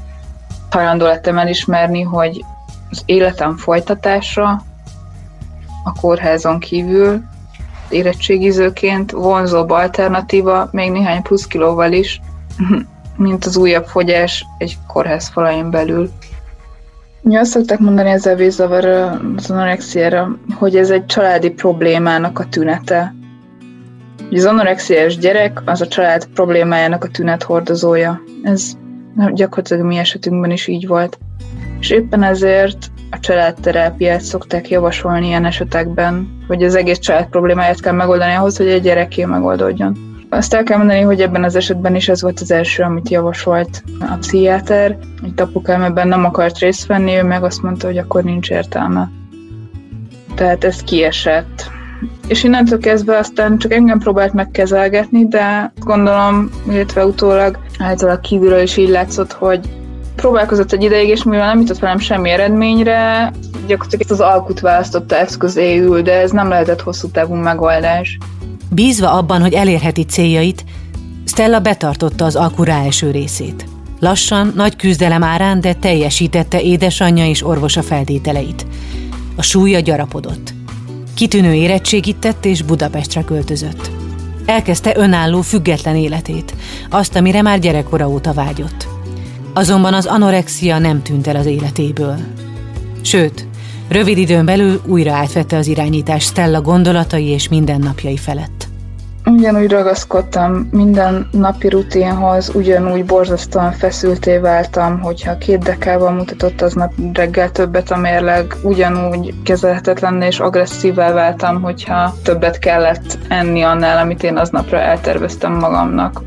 Hajlandó lettem elismerni, hogy az életem folytatása a kórházon kívül érettségizőként vonzóbb alternatíva, még néhány plusz kilóval is, mint az újabb fogyás egy kórház falain belül. Ja, azt szokták mondani ezzel vízzavar az anorexiára, hogy ez egy családi problémának a tünete. Az anorexiás gyerek az a család problémájának a tünet hordozója. Ez gyakorlatilag mi esetünkben is így volt. És éppen ezért a családterápiát szokták javasolni ilyen esetekben, hogy az egész család problémáját kell megoldani ahhoz, hogy egy gyereké megoldódjon. Azt el kell mondani, hogy ebben az esetben is ez volt az első, amit javasolt a pszichiáter. Itt apukám ebben nem akart részt venni, ő meg azt mondta, hogy akkor nincs értelme. Tehát ez kiesett. És innentől kezdve aztán csak engem próbált megkezelgetni, de gondolom, illetve utólag általában kívülről is így látszott, hogy próbálkozott egy ideig, és mivel nem jutott velem semmi eredményre, gyakorlatilag ezt az alkut választotta eszközéül, de ez nem lehetett hosszú távú megoldás. Bízva abban, hogy elérheti céljait, Stella betartotta az alkú első részét. Lassan, nagy küzdelem árán, de teljesítette édesanyja és orvosa feltételeit. A súlya gyarapodott. Kitűnő érettségit tett és Budapestre költözött. Elkezdte önálló, független életét, azt, amire már gyerekkora óta vágyott. Azonban az anorexia nem tűnt el az életéből. Sőt, rövid időn belül újra átvette az irányítás Stella gondolatai és mindennapjai felett. Ugyanúgy ragaszkodtam minden napi rutinhoz, ugyanúgy borzasztóan feszülté váltam, hogyha két dekával mutatott aznap reggel többet a mérleg, ugyanúgy kezelhetetlen és agresszívvel váltam, hogyha többet kellett enni annál, amit én aznapra elterveztem magamnak.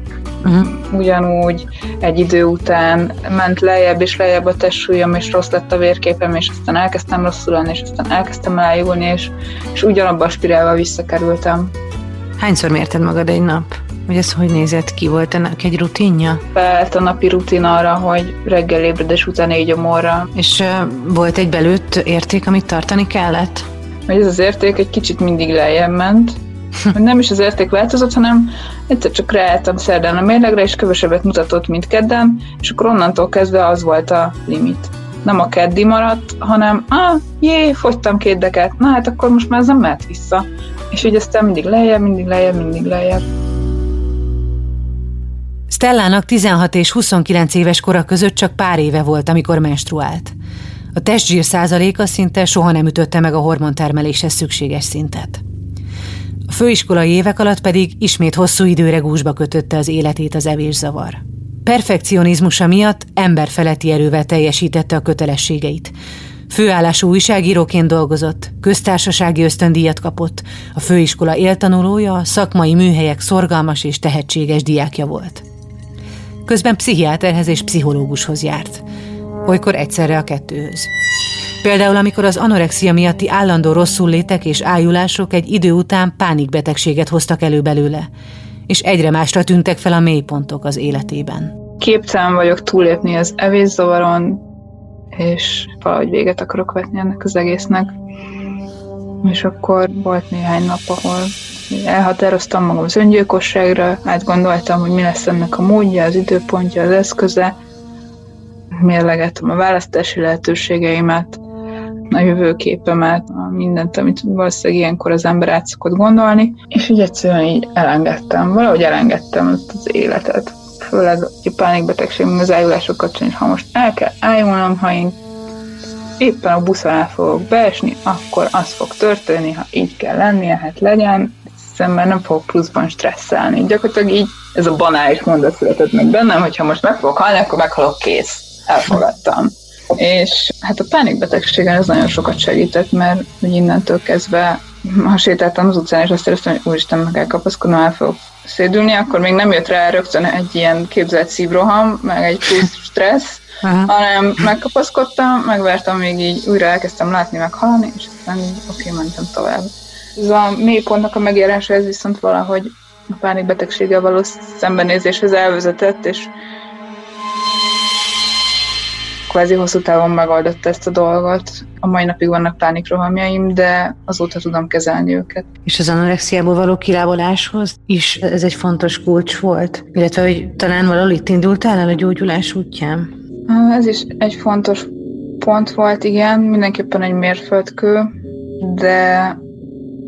Uh-huh. Ugyanúgy egy idő után ment lejjebb és lejjebb a testsúlyom, és rossz lett a vérképem, és aztán elkezdtem rosszul lenni, és aztán elkezdtem elájulni, és, és ugyanabba a spirálba visszakerültem. Hányszor mérted magad egy nap? Hogy ez hogy nézett ki? Volt ennek egy rutinja? Beállt a napi rutin arra, hogy reggel ébredés után négy omorra. És uh, volt egy belőtt érték, amit tartani kellett? Hogy ez az érték egy kicsit mindig lejjebb ment. nem is az érték változott, hanem egyszer csak ráálltam szerdán a mérlegre, és kevesebbet mutatott, mint kedden, és akkor onnantól kezdve az volt a limit. Nem a keddi maradt, hanem, ah, jé, fogytam két deket, na hát akkor most már ez nem mehet vissza. És így aztán mindig lejjebb, mindig lejjebb, mindig lejjebb. Stellának 16 és 29 éves kora között csak pár éve volt, amikor menstruált. A testzsír százaléka szinte soha nem ütötte meg a hormontermeléshez szükséges szintet. A főiskolai évek alatt pedig ismét hosszú időre gúzsba kötötte az életét az evészavar. perfekcionizmusa miatt emberfeletti erővel teljesítette a kötelességeit. Főállású újságíróként dolgozott, köztársasági ösztöndíjat kapott, a főiskola éltanulója, szakmai műhelyek szorgalmas és tehetséges diákja volt. Közben pszichiáterhez és pszichológushoz járt. Olykor egyszerre a kettőhöz. Például, amikor az anorexia miatti állandó rosszul létek és ájulások egy idő után pánikbetegséget hoztak elő belőle, és egyre másra tűntek fel a mélypontok az életében. Képtelen vagyok túlépni az evészavaron, és valahogy véget akarok vetni ennek az egésznek. És akkor volt néhány nap, ahol elhatároztam magam az öngyilkosságra, átgondoltam, hogy mi lesz ennek a módja, az időpontja, az eszköze, mérlegettem a választási lehetőségeimet, a jövőképemet, mindent, amit valószínűleg ilyenkor az ember át szokott gondolni, és így egyszerűen így elengedtem, valahogy elengedtem az életet. Főleg a pánikbetegség, az ájulások kapcsán, és ha most el kell ájulnom, ha én éppen a buszon el fogok beesni, akkor az fog történni, ha így kell lennie, hát legyen, szemben nem fogok pluszban stresszelni. Gyakorlatilag így ez a banális mondat született meg bennem, hogyha most meg fogok halni, akkor meghalok kész. Elfogadtam. És hát a pánikbetegségen ez nagyon sokat segített, mert hogy innentől kezdve, ha sétáltam az utcán, és azt éreztem, hogy úristen, meg kell kapaszkodnom, el fogok szédülni, akkor még nem jött rá rögtön egy ilyen képzelt szívroham, meg egy plusz stressz, Aha. hanem megkapaszkodtam, megvertem, még így újra elkezdtem látni, meg hallani, és aztán így oké, okay, mentem tovább. Ez a mélypontnak a megjelenése, ez viszont valahogy a pánikbetegséggel való szembenézéshez elvezetett, és kvázi hosszú távon megoldotta ezt a dolgot. A mai napig vannak pánikrohamjaim, de azóta tudom kezelni őket. És az anorexiából való kilábaláshoz is ez egy fontos kulcs volt? Illetve, hogy talán valahol itt indultál el a gyógyulás útján? Ez is egy fontos pont volt, igen, mindenképpen egy mérföldkő, de,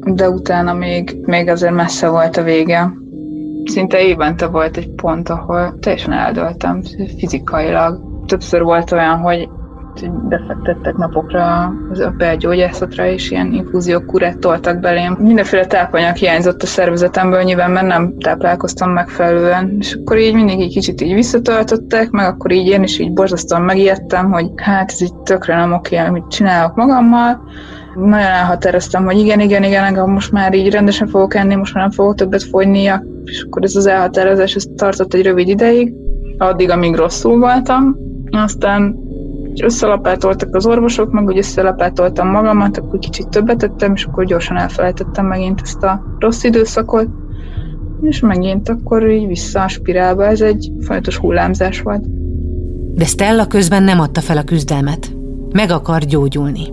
de utána még, még azért messze volt a vége. Szinte évente volt egy pont, ahol teljesen eldöltem fizikailag többször volt olyan, hogy befektettek napokra az belgyógyászatra, és ilyen infúziókurát toltak belém. Mindenféle tápanyag hiányzott a szervezetemből, nyilván mert nem táplálkoztam megfelelően, és akkor így mindig egy kicsit így visszatöltöttek, meg akkor így én is így borzasztóan megijedtem, hogy hát ez így tökre nem oké, amit csinálok magammal. Nagyon elhatároztam, hogy igen, igen, igen, engem most már így rendesen fogok enni, most már nem fogok többet fogyni, és akkor ez az elhatározás, ez tartott egy rövid ideig, addig, amíg rosszul voltam, aztán összelapátoltak az orvosok, meg úgy összelapátoltam magamat, akkor kicsit többet tettem, és akkor gyorsan elfelejtettem megint ezt a rossz időszakot, és megint akkor így vissza a spirálba, ez egy folyamatos hullámzás volt. De Stella közben nem adta fel a küzdelmet. Meg akar gyógyulni.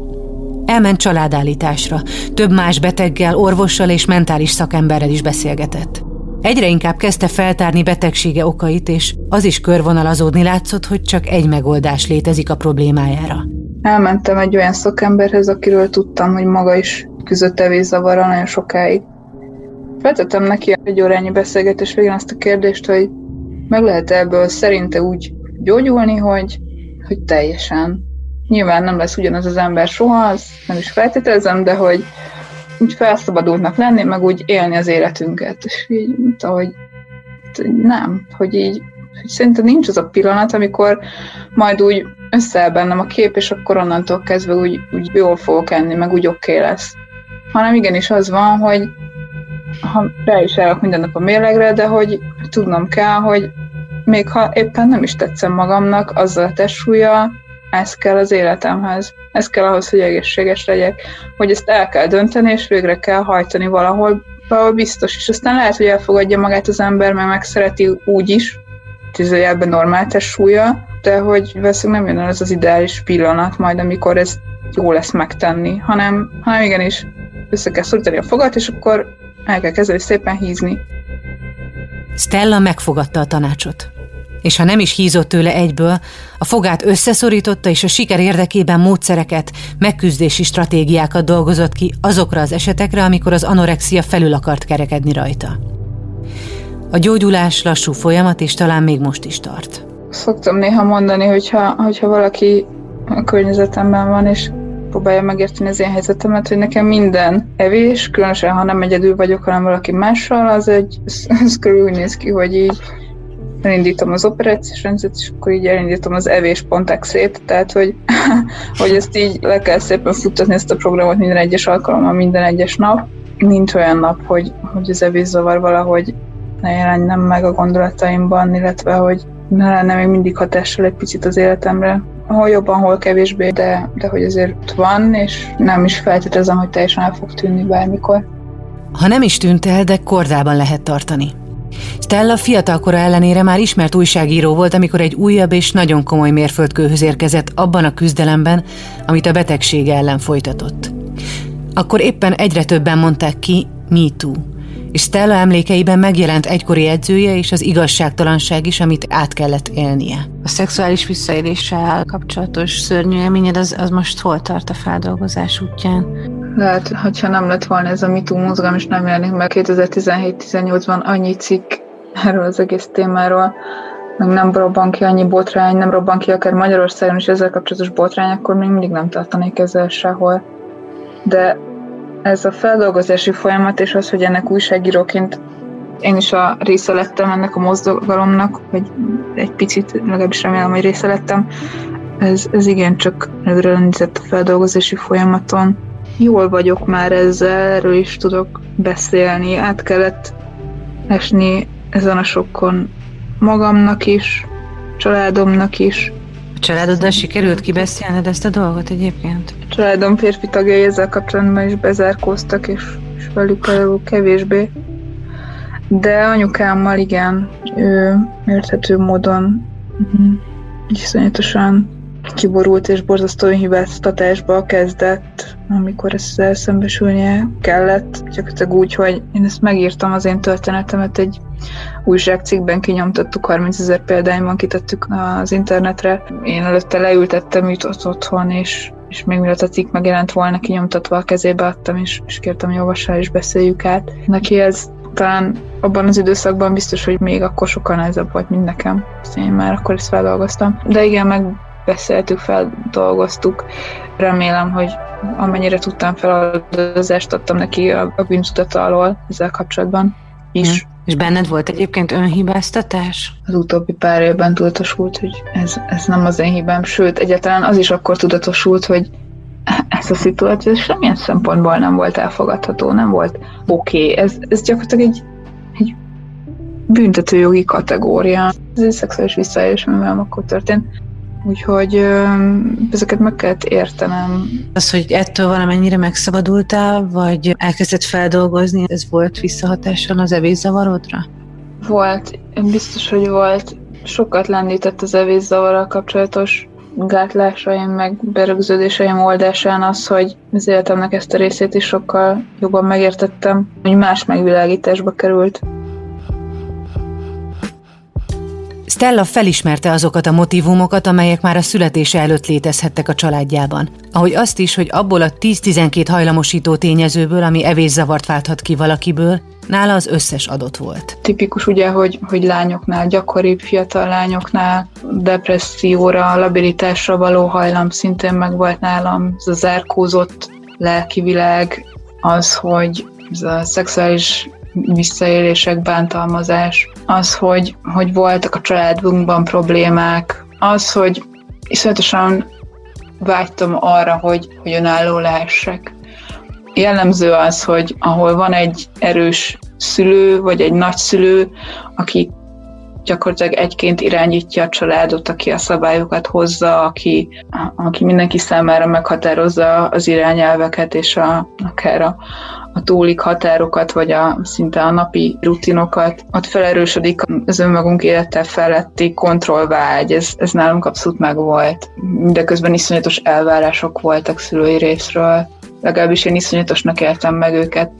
Elment családállításra, több más beteggel, orvossal és mentális szakemberrel is beszélgetett. Egyre inkább kezdte feltárni betegsége okait, és az is körvonalazódni látszott, hogy csak egy megoldás létezik a problémájára. Elmentem egy olyan szakemberhez, akiről tudtam, hogy maga is küzdött evészavarral nagyon sokáig. Feltettem neki egy órányi beszélgetés végén azt a kérdést, hogy meg lehet ebből szerinte úgy gyógyulni, hogy, hogy teljesen. Nyilván nem lesz ugyanaz az ember soha, azt nem is feltételezem, de hogy úgy felszabadultnak lenni, meg úgy élni az életünket. És így, mint ahogy nem, hogy így hogy szerintem nincs az a pillanat, amikor majd úgy összeáll bennem a kép, és akkor onnantól kezdve úgy, úgy jól fogok enni, meg úgy oké okay lesz. Hanem igenis az van, hogy ha rá is állok minden nap a mérlegre, de hogy tudnom kell, hogy még ha éppen nem is tetszem magamnak, azzal a testsúlya, ez kell az életemhez. Ez kell ahhoz, hogy egészséges legyek. Hogy ezt el kell dönteni, és végre kell hajtani valahol, valahol biztos. És aztán lehet, hogy elfogadja magát az ember, mert megszereti úgy is, tízőjelben normál súlya, de hogy veszünk nem jön az az ideális pillanat majd, amikor ez jó lesz megtenni, hanem, hanem igenis össze kell szorítani a fogat, és akkor el kell kezdeni szépen hízni. Stella megfogadta a tanácsot és ha nem is hízott tőle egyből, a fogát összeszorította, és a siker érdekében módszereket, megküzdési stratégiákat dolgozott ki azokra az esetekre, amikor az anorexia felül akart kerekedni rajta. A gyógyulás lassú folyamat, és talán még most is tart. Szoktam néha mondani, hogyha, hogyha valaki a környezetemben van, és próbálja megérteni az én helyzetemet, hogy nekem minden evés, különösen ha nem egyedül vagyok, hanem valaki mással, az egy, ez, ez körül úgy néz ki, hogy így elindítom az operációs rendszert, és akkor így elindítom az evés.exe-t, tehát hogy, hogy ezt így le kell szépen futtatni ezt a programot minden egyes alkalommal, minden egyes nap. Nincs olyan nap, hogy, hogy az evészavar valahogy ne jelenjen meg a gondolataimban, illetve hogy ne lenne még mindig hatással egy picit az életemre. Hol jobban, hol kevésbé, de, de hogy azért van, és nem is feltételezem, hogy teljesen el fog tűnni bármikor. Ha nem is tűnt el, de kordában lehet tartani. Stella fiatalkora ellenére már ismert újságíró volt, amikor egy újabb és nagyon komoly mérföldkőhöz érkezett abban a küzdelemben, amit a betegsége ellen folytatott. Akkor éppen egyre többen mondták ki Me Too, és Stella emlékeiben megjelent egykori edzője és az igazságtalanság is, amit át kellett élnie. A szexuális visszaéléssel kapcsolatos szörnyű élményed az, az most hol tart a feldolgozás útján? Lehet, hogyha nem lett volna ez a MeToo mozgalom, és nem jelenik meg 2017-18-ban annyi cikk erről az egész témáról, meg nem robban ki annyi botrány, nem robban ki akár Magyarországon is ezzel kapcsolatos botrány, akkor még mindig nem tartanék ezzel sehol. De ez a feldolgozási folyamat, és az, hogy ennek újságíróként én is a része lettem ennek a mozgalomnak, vagy egy picit, legalábbis remélem, hogy része lettem, ez, ez igen csak előre a feldolgozási folyamaton. Jól vagyok már ezzel, erről is tudok beszélni. Át kellett esni ezen a sokkon magamnak is, családomnak is, családoddal sikerült kibeszélned ezt a dolgot egyébként? A családom férfi tagjai ezzel kapcsolatban is bezárkóztak, és, és velük például kevésbé. De anyukámmal igen, ő érthető módon mhm, iszonyatosan kiborult és borzasztó hibáztatásba kezdett, amikor ezt szembesülnie kellett. Gyakorlatilag úgy, hogy én ezt megírtam az én történetemet egy újságcikkben kinyomtattuk, 30 ezer példányban kitettük az internetre. Én előtte leültettem őt ott otthon, és, és még mielőtt a cikk megjelent volna, kinyomtatva a kezébe adtam, és, és kértem, hogy olvassál és beszéljük át. Neki ez talán abban az időszakban biztos, hogy még akkor sokkal nehezebb volt, mint nekem. Én már akkor ezt feldolgoztam. De igen, megbeszéltük, feldolgoztuk. Remélem, hogy amennyire tudtam feladazást adtam neki a, a bűntudata alól ezzel kapcsolatban is. Hmm. És benned volt egyébként önhibáztatás? Az utóbbi pár évben tudatosult, hogy ez, ez nem az én hibám, sőt, egyáltalán az is akkor tudatosult, hogy ez a szituáció semmilyen szempontból nem volt elfogadható, nem volt oké. Okay. Ez, ez gyakorlatilag egy, egy büntetőjogi kategória. Ez egy szexuális visszaélés, amivel akkor történt. Úgyhogy ezeket meg kellett értenem. Az, hogy ettől valamennyire megszabadultál, vagy elkezdett feldolgozni, ez volt visszahatással az evészavarodra? Volt, biztos, hogy volt. Sokat lendített az evészavarral kapcsolatos gátlásaim, meg berögződéseim oldásán az, hogy az életemnek ezt a részét is sokkal jobban megértettem, hogy más megvilágításba került. Stella felismerte azokat a motivumokat, amelyek már a születése előtt létezhettek a családjában. Ahogy azt is, hogy abból a 10-12 hajlamosító tényezőből, ami evészavart válthat ki valakiből, nála az összes adott volt. Tipikus ugye, hogy, hogy lányoknál, gyakoribb fiatal lányoknál depresszióra, labilitásra való hajlam szintén meg volt nálam, ez a zárkózott lelki világ, az, hogy ez a szexuális visszaélések, bántalmazás, az, hogy, hogy voltak a családunkban problémák, az, hogy iszonyatosan vágytam arra, hogy, hogy önálló lehessek. Jellemző az, hogy ahol van egy erős szülő, vagy egy nagyszülő, aki gyakorlatilag egyként irányítja a családot, aki a szabályokat hozza, aki, aki mindenki számára meghatározza az irányelveket, és a, akár a, a túlik határokat, vagy a, szinte a napi rutinokat, ott felerősödik az önmagunk élettel feletti kontrollvágy, ez, ez nálunk abszolút megvolt. Mindeközben iszonyatos elvárások voltak szülői részről, legalábbis én iszonyatosnak éltem meg őket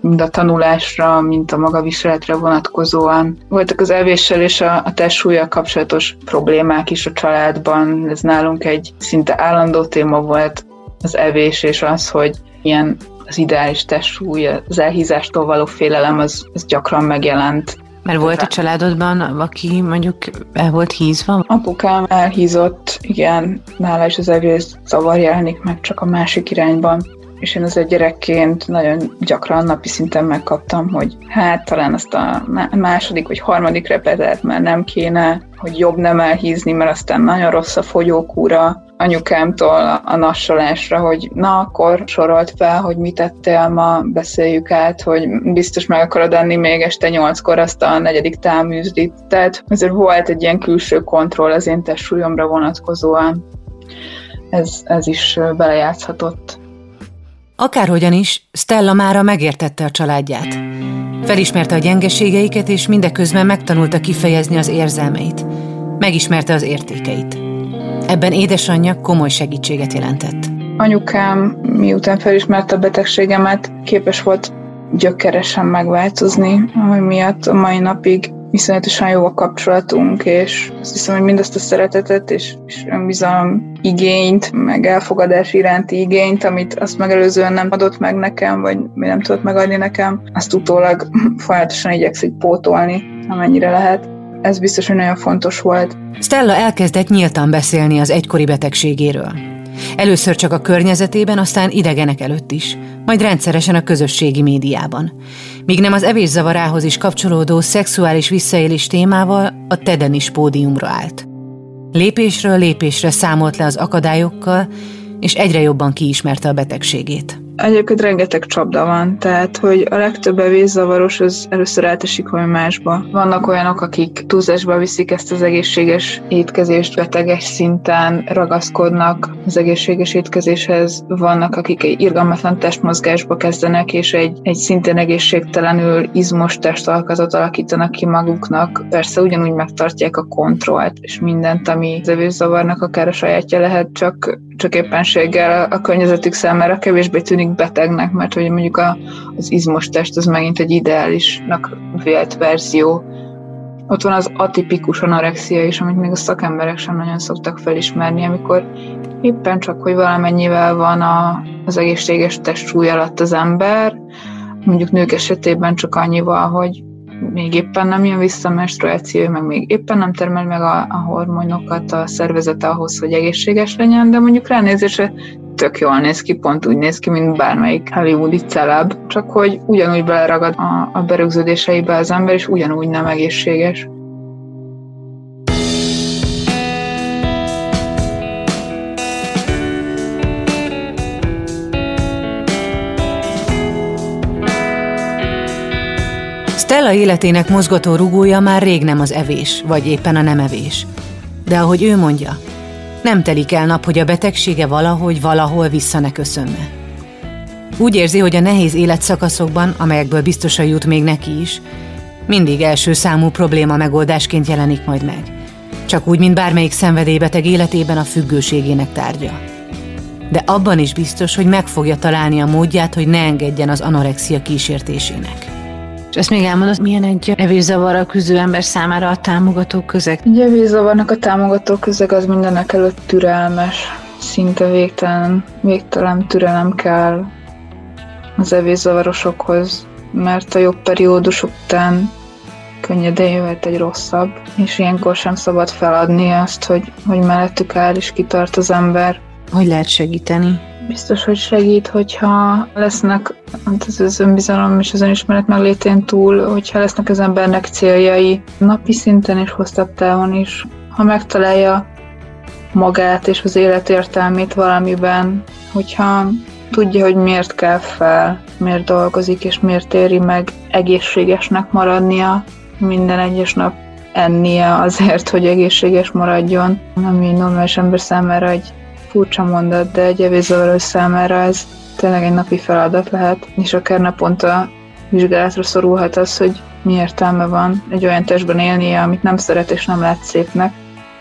mind a tanulásra, mint a magaviseletre vonatkozóan. Voltak az evéssel és a, a testsúlyjal kapcsolatos problémák is a családban. Ez nálunk egy szinte állandó téma volt az evés, és az, hogy ilyen az ideális testsúly, az elhízástól való félelem, az, az gyakran megjelent. Mert volt a családodban, aki mondjuk el volt hízva? Apukám elhízott, igen, nála is az egész zavar jelenik meg csak a másik irányban. És én azért gyerekként nagyon gyakran napi szinten megkaptam, hogy hát talán azt a második vagy harmadik repetelt már nem kéne, hogy jobb nem elhízni, mert aztán nagyon rossz a fogyókúra, anyukámtól a nassolásra, hogy na, akkor sorolt fel, hogy mit tettél ma, beszéljük át, hogy biztos meg akarod enni még este nyolckor azt a negyedik táműzdit. Tehát ezért volt egy ilyen külső kontroll az én testsúlyomra vonatkozóan. Ez, ez is belejátszhatott. Akárhogyan is, Stella mára megértette a családját. Felismerte a gyengeségeiket, és mindeközben megtanulta kifejezni az érzelmeit. Megismerte az értékeit. Ebben édesanyja komoly segítséget jelentett. Anyukám, miután felismerte a betegségemet, képes volt gyökeresen megváltozni, ami miatt a mai napig viszonyatosan jó a kapcsolatunk, és azt hiszem, hogy mindazt a szeretetet és, és önbizalom igényt, meg elfogadás iránti igényt, amit azt megelőzően nem adott meg nekem, vagy nem tudott megadni nekem, azt utólag folyamatosan igyekszik pótolni, amennyire lehet. Ez biztos, hogy nagyon fontos volt. Stella elkezdett nyíltan beszélni az egykori betegségéről. Először csak a környezetében, aztán idegenek előtt is, majd rendszeresen a közösségi médiában. Míg nem az evészavarához is kapcsolódó szexuális visszaélés témával a Teden is pódiumra állt. Lépésről lépésre számolt le az akadályokkal, és egyre jobban kiismerte a betegségét. Egyébként rengeteg csapda van, tehát hogy a legtöbb evészavaros az először eltesik valami másba. Vannak olyanok, akik túlzásba viszik ezt az egészséges étkezést, beteges szinten ragaszkodnak az egészséges étkezéshez. Vannak, akik egy irgalmatlan testmozgásba kezdenek, és egy, egy szintén egészségtelenül izmos testalkatot alakítanak ki maguknak. Persze ugyanúgy megtartják a kontrollt, és mindent, ami az evészavarnak akár a sajátja lehet, csak csak éppenséggel a környezetük számára kevésbé tűnik betegnek, mert hogy mondjuk a, az izmos test az megint egy ideálisnak vélt verzió. Ott van az atipikus anorexia is, amit még a szakemberek sem nagyon szoktak felismerni, amikor éppen csak, hogy valamennyivel van a, az egészséges testsúly alatt az ember, mondjuk nők esetében csak annyival, hogy még éppen nem jön vissza a menstruáció, meg még éppen nem termel meg a, a hormonokat a szervezete ahhoz, hogy egészséges legyen, de mondjuk ránézésre tök jól néz ki, pont úgy néz ki, mint bármelyik hollywoodi celeb, csak hogy ugyanúgy beleragad a, a berögződéseibe az ember, és ugyanúgy nem egészséges. Stella életének mozgató rugója már rég nem az evés, vagy éppen a nem evés. De ahogy ő mondja, nem telik el nap, hogy a betegsége valahogy, valahol vissza ne köszönne. Úgy érzi, hogy a nehéz életszakaszokban, amelyekből biztosan jut még neki is, mindig első számú probléma megoldásként jelenik majd meg. Csak úgy, mint bármelyik szenvedélybeteg életében a függőségének tárgya. De abban is biztos, hogy meg fogja találni a módját, hogy ne engedjen az anorexia kísértésének. És ezt még elmondod, milyen egy evészavarral küzdő ember számára a támogató közeg? Egy evészavarnak a támogató közeg az mindenek előtt türelmes, szinte végtelen, végtelen türelem kell az evészavarosokhoz, mert a jobb periódusok után könnyedén jöhet egy rosszabb, és ilyenkor sem szabad feladni azt, hogy, hogy mellettük áll és kitart az ember. Hogy lehet segíteni? Biztos, hogy segít, hogyha lesznek hát ez az önbizalom és az önismeret meglétén túl, hogyha lesznek az embernek céljai napi szinten és hosszabb távon is. Ha megtalálja magát és az életértelmét valamiben, hogyha tudja, hogy miért kell fel, miért dolgozik és miért éri meg egészségesnek maradnia minden egyes nap ennie azért, hogy egészséges maradjon, ami normális ember számára egy furcsa mondat, de egy evészavaros számára ez tényleg egy napi feladat lehet, és akár naponta vizsgálatra szorulhat az, hogy mi értelme van egy olyan testben élnie, amit nem szeret és nem lát szépnek,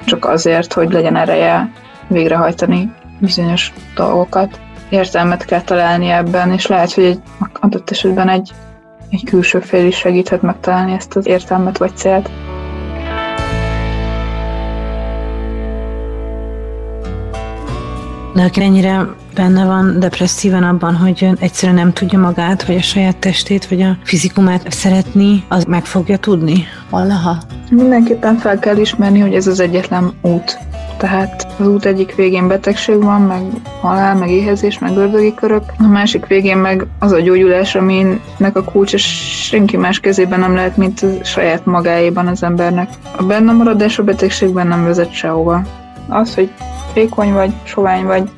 csak azért, hogy legyen ereje végrehajtani bizonyos dolgokat. Értelmet kell találni ebben, és lehet, hogy egy adott esetben egy, egy külső fél is segíthet megtalálni ezt az értelmet vagy célt. De aki ennyire benne van depresszíven abban, hogy egyszerűen nem tudja magát, vagy a saját testét, vagy a fizikumát szeretni, az meg fogja tudni valaha? Mindenképpen fel kell ismerni, hogy ez az egyetlen út, Tehát az út egyik végén betegség van, meg halál, meg éhezés, meg ördögi körök, a másik végén meg az a gyógyulás, aminek a kulcsa senki más kezében nem lehet, mint a saját magáéban az embernek. A benne maradás a betegségben nem vezet sehova. Az, hogy fékony vagy, sovány vagy,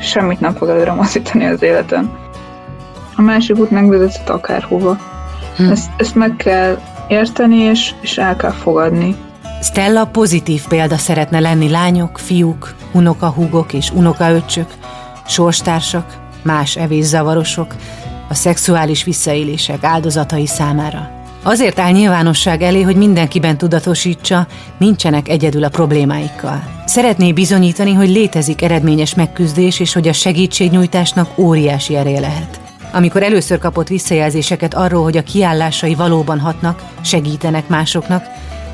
semmit nem fog előre mozdítani az életen. A másik út megvezetett akárhova. Hm. Ezt, ezt meg kell érteni, és, és el kell fogadni. Stella pozitív példa szeretne lenni lányok, fiúk, unokahúgok és unokaöccsök, sorstársak, más evészavarosok, a szexuális visszaélések áldozatai számára. Azért áll nyilvánosság elé, hogy mindenkiben tudatosítsa, nincsenek egyedül a problémáikkal. Szeretné bizonyítani, hogy létezik eredményes megküzdés, és hogy a segítségnyújtásnak óriási ereje lehet. Amikor először kapott visszajelzéseket arról, hogy a kiállásai valóban hatnak, segítenek másoknak,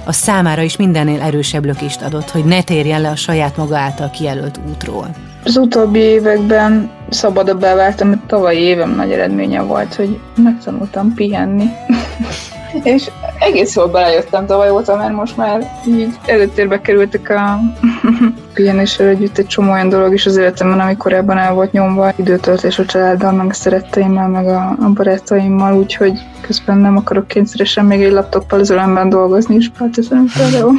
a számára is mindennél erősebb lökést adott, hogy ne térjen le a saját maga által kijelölt útról. Az utóbbi években szabadabbá váltam, mert tavalyi évem nagy eredménye volt, hogy megtanultam pihenni. és egész jól belejöttem tavaly óta, mert most már így előtérbe kerültek a pihenéssel együtt egy csomó olyan dolog is az életemben, ami korábban el volt nyomva, időtöltés a családdal, meg a szeretteimmel, meg a, a barátaimmal, úgyhogy közben nem akarok kényszeresen még egy laptoppal az ölemben dolgozni is, felteszem például.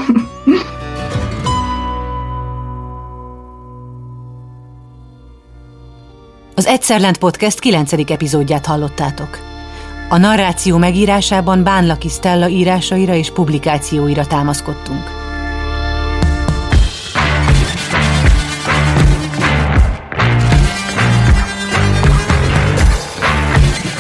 Az Egyszerlent Podcast 9. epizódját hallottátok. A narráció megírásában Bánlaki Stella írásaira és publikációira támaszkodtunk.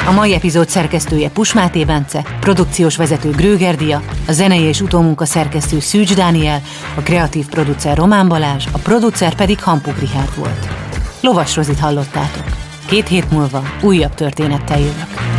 A mai epizód szerkesztője Pusmáté Bence, produkciós vezető Grőgerdia, a zenei és utómunka szerkesztő Szűcs Dániel, a kreatív producer Román Balázs, a producer pedig Hampuk Richard volt. Lovas Rozit hallottátok. Két hét múlva újabb történettel jövök.